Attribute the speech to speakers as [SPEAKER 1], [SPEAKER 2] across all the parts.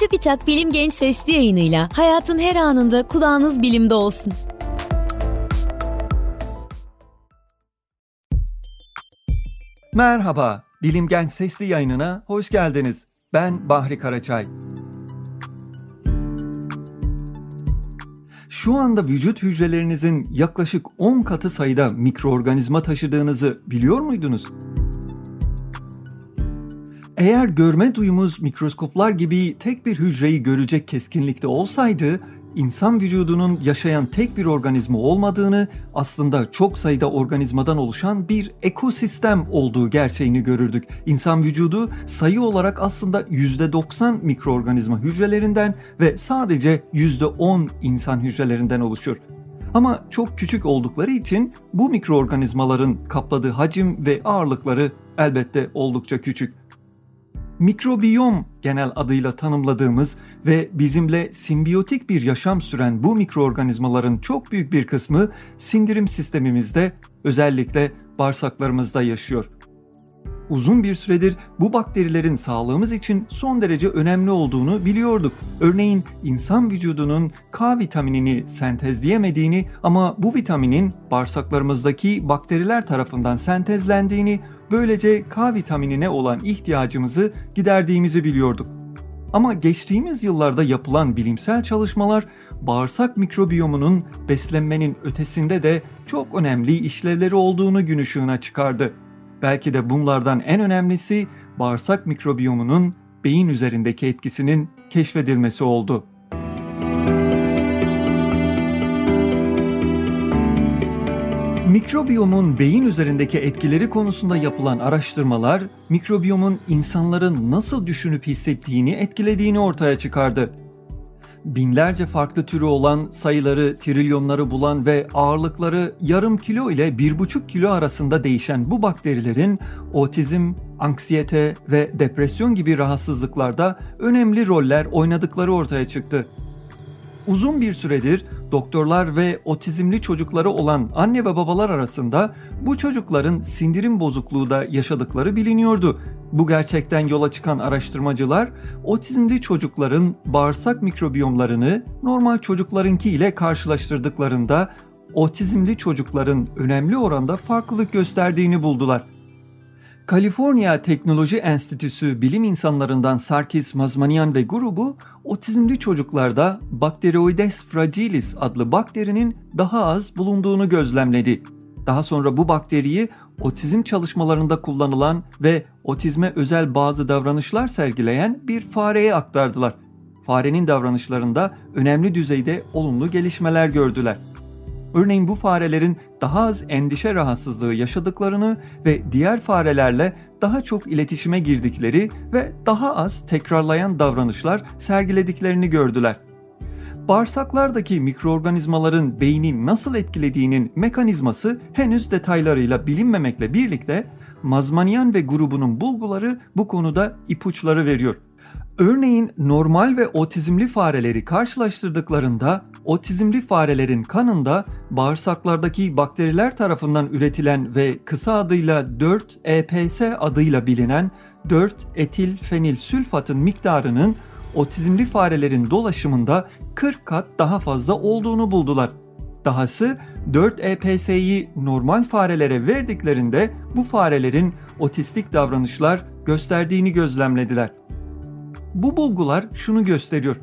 [SPEAKER 1] Çubitak Bilim Genç Sesli yayınıyla hayatın her anında kulağınız bilimde olsun.
[SPEAKER 2] Merhaba, Bilim Genç Sesli yayınına hoş geldiniz. Ben Bahri Karaçay. Şu anda vücut hücrelerinizin yaklaşık 10 katı sayıda mikroorganizma taşıdığınızı biliyor muydunuz? Eğer görme duyumuz mikroskoplar gibi tek bir hücreyi görecek keskinlikte olsaydı, insan vücudunun yaşayan tek bir organizma olmadığını, aslında çok sayıda organizmadan oluşan bir ekosistem olduğu gerçeğini görürdük. İnsan vücudu sayı olarak aslında %90 mikroorganizma hücrelerinden ve sadece %10 insan hücrelerinden oluşur. Ama çok küçük oldukları için bu mikroorganizmaların kapladığı hacim ve ağırlıkları elbette oldukça küçük mikrobiyom genel adıyla tanımladığımız ve bizimle simbiyotik bir yaşam süren bu mikroorganizmaların çok büyük bir kısmı sindirim sistemimizde özellikle bağırsaklarımızda yaşıyor. Uzun bir süredir bu bakterilerin sağlığımız için son derece önemli olduğunu biliyorduk. Örneğin insan vücudunun K vitaminini sentezleyemediğini ama bu vitaminin bağırsaklarımızdaki bakteriler tarafından sentezlendiğini Böylece K vitaminine olan ihtiyacımızı giderdiğimizi biliyorduk. Ama geçtiğimiz yıllarda yapılan bilimsel çalışmalar bağırsak mikrobiyomunun beslenmenin ötesinde de çok önemli işlevleri olduğunu gün ışığına çıkardı. Belki de bunlardan en önemlisi bağırsak mikrobiyomunun beyin üzerindeki etkisinin keşfedilmesi oldu. Mikrobiyomun beyin üzerindeki etkileri konusunda yapılan araştırmalar, mikrobiyomun insanların nasıl düşünüp hissettiğini etkilediğini ortaya çıkardı. Binlerce farklı türü olan, sayıları trilyonları bulan ve ağırlıkları yarım kilo ile bir buçuk kilo arasında değişen bu bakterilerin otizm, anksiyete ve depresyon gibi rahatsızlıklarda önemli roller oynadıkları ortaya çıktı. Uzun bir süredir doktorlar ve otizmli çocukları olan anne ve babalar arasında bu çocukların sindirim bozukluğu da yaşadıkları biliniyordu. Bu gerçekten yola çıkan araştırmacılar otizmli çocukların bağırsak mikrobiyomlarını normal çocuklarınki ile karşılaştırdıklarında otizmli çocukların önemli oranda farklılık gösterdiğini buldular. Kaliforniya Teknoloji Enstitüsü bilim insanlarından Sarkis Mazmanian ve grubu otizmli çocuklarda Bacteroides fragilis adlı bakterinin daha az bulunduğunu gözlemledi. Daha sonra bu bakteriyi otizm çalışmalarında kullanılan ve otizme özel bazı davranışlar sergileyen bir fareye aktardılar. Farenin davranışlarında önemli düzeyde olumlu gelişmeler gördüler. Örneğin bu farelerin daha az endişe rahatsızlığı yaşadıklarını ve diğer farelerle daha çok iletişime girdikleri ve daha az tekrarlayan davranışlar sergilediklerini gördüler. Bağırsaklardaki mikroorganizmaların beyni nasıl etkilediğinin mekanizması henüz detaylarıyla bilinmemekle birlikte Mazmanian ve grubunun bulguları bu konuda ipuçları veriyor. Örneğin normal ve otizmli fareleri karşılaştırdıklarında otizmli farelerin kanında bağırsaklardaki bakteriler tarafından üretilen ve kısa adıyla 4-EPS adıyla bilinen 4-etil fenil sülfatın miktarının otizmli farelerin dolaşımında 40 kat daha fazla olduğunu buldular. Dahası 4-EPS'yi normal farelere verdiklerinde bu farelerin otistik davranışlar gösterdiğini gözlemlediler. Bu bulgular şunu gösteriyor.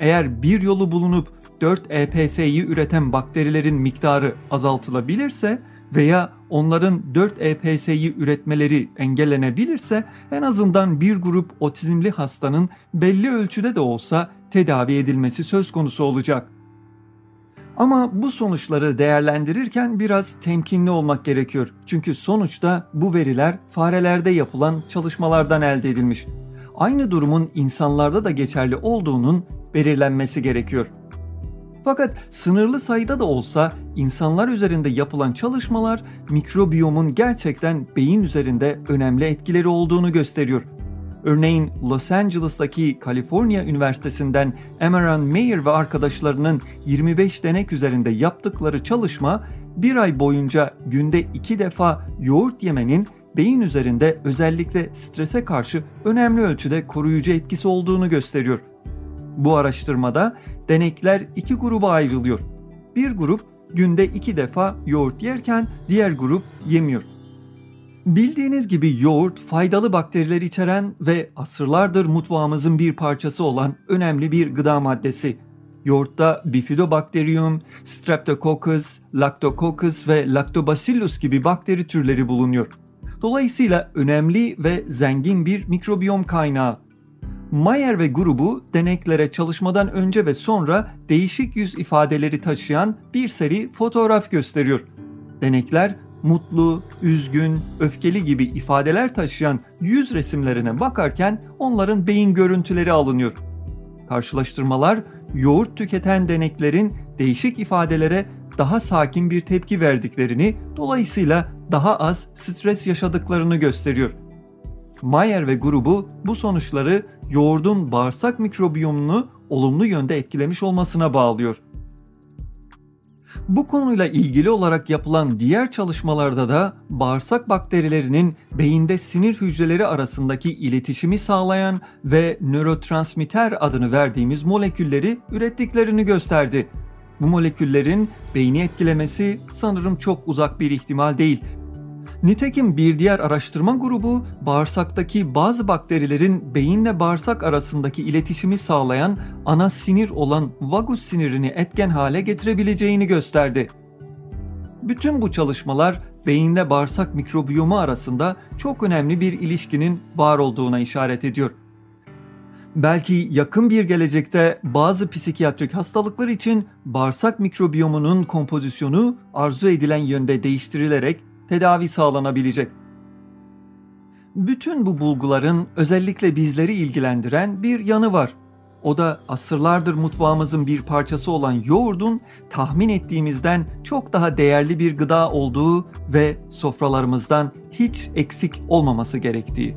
[SPEAKER 2] Eğer bir yolu bulunup 4-EPS'yi üreten bakterilerin miktarı azaltılabilirse veya onların 4-EPS'yi üretmeleri engellenebilirse en azından bir grup otizmli hastanın belli ölçüde de olsa tedavi edilmesi söz konusu olacak. Ama bu sonuçları değerlendirirken biraz temkinli olmak gerekiyor. Çünkü sonuçta bu veriler farelerde yapılan çalışmalardan elde edilmiş. Aynı durumun insanlarda da geçerli olduğunun belirlenmesi gerekiyor. Fakat sınırlı sayıda da olsa insanlar üzerinde yapılan çalışmalar mikrobiyomun gerçekten beyin üzerinde önemli etkileri olduğunu gösteriyor. Örneğin Los Angeles'taki Kaliforniya Üniversitesi'nden Emeran Mayer ve arkadaşlarının 25 denek üzerinde yaptıkları çalışma bir ay boyunca günde iki defa yoğurt yemenin beyin üzerinde özellikle strese karşı önemli ölçüde koruyucu etkisi olduğunu gösteriyor. Bu araştırmada denekler iki gruba ayrılıyor. Bir grup günde iki defa yoğurt yerken diğer grup yemiyor. Bildiğiniz gibi yoğurt faydalı bakteriler içeren ve asırlardır mutfağımızın bir parçası olan önemli bir gıda maddesi. Yoğurtta Bifidobacterium, Streptococcus, Lactococcus ve Lactobacillus gibi bakteri türleri bulunuyor. Dolayısıyla önemli ve zengin bir mikrobiyom kaynağı. Mayer ve grubu deneklere çalışmadan önce ve sonra değişik yüz ifadeleri taşıyan bir seri fotoğraf gösteriyor. Denekler mutlu, üzgün, öfkeli gibi ifadeler taşıyan yüz resimlerine bakarken onların beyin görüntüleri alınıyor. Karşılaştırmalar yoğurt tüketen deneklerin değişik ifadelere daha sakin bir tepki verdiklerini, dolayısıyla daha az stres yaşadıklarını gösteriyor. Mayer ve grubu bu sonuçları yoğurdun bağırsak mikrobiyomunu olumlu yönde etkilemiş olmasına bağlıyor. Bu konuyla ilgili olarak yapılan diğer çalışmalarda da bağırsak bakterilerinin beyinde sinir hücreleri arasındaki iletişimi sağlayan ve nörotransmitter adını verdiğimiz molekülleri ürettiklerini gösterdi. Bu moleküllerin beyni etkilemesi sanırım çok uzak bir ihtimal değil Nitekim bir diğer araştırma grubu bağırsaktaki bazı bakterilerin beyinle bağırsak arasındaki iletişimi sağlayan ana sinir olan vagus sinirini etken hale getirebileceğini gösterdi. Bütün bu çalışmalar beyinle bağırsak mikrobiyomu arasında çok önemli bir ilişkinin var olduğuna işaret ediyor. Belki yakın bir gelecekte bazı psikiyatrik hastalıklar için bağırsak mikrobiyomunun kompozisyonu arzu edilen yönde değiştirilerek tedavi sağlanabilecek. Bütün bu bulguların özellikle bizleri ilgilendiren bir yanı var. O da asırlardır mutfağımızın bir parçası olan yoğurdun tahmin ettiğimizden çok daha değerli bir gıda olduğu ve sofralarımızdan hiç eksik olmaması gerektiği.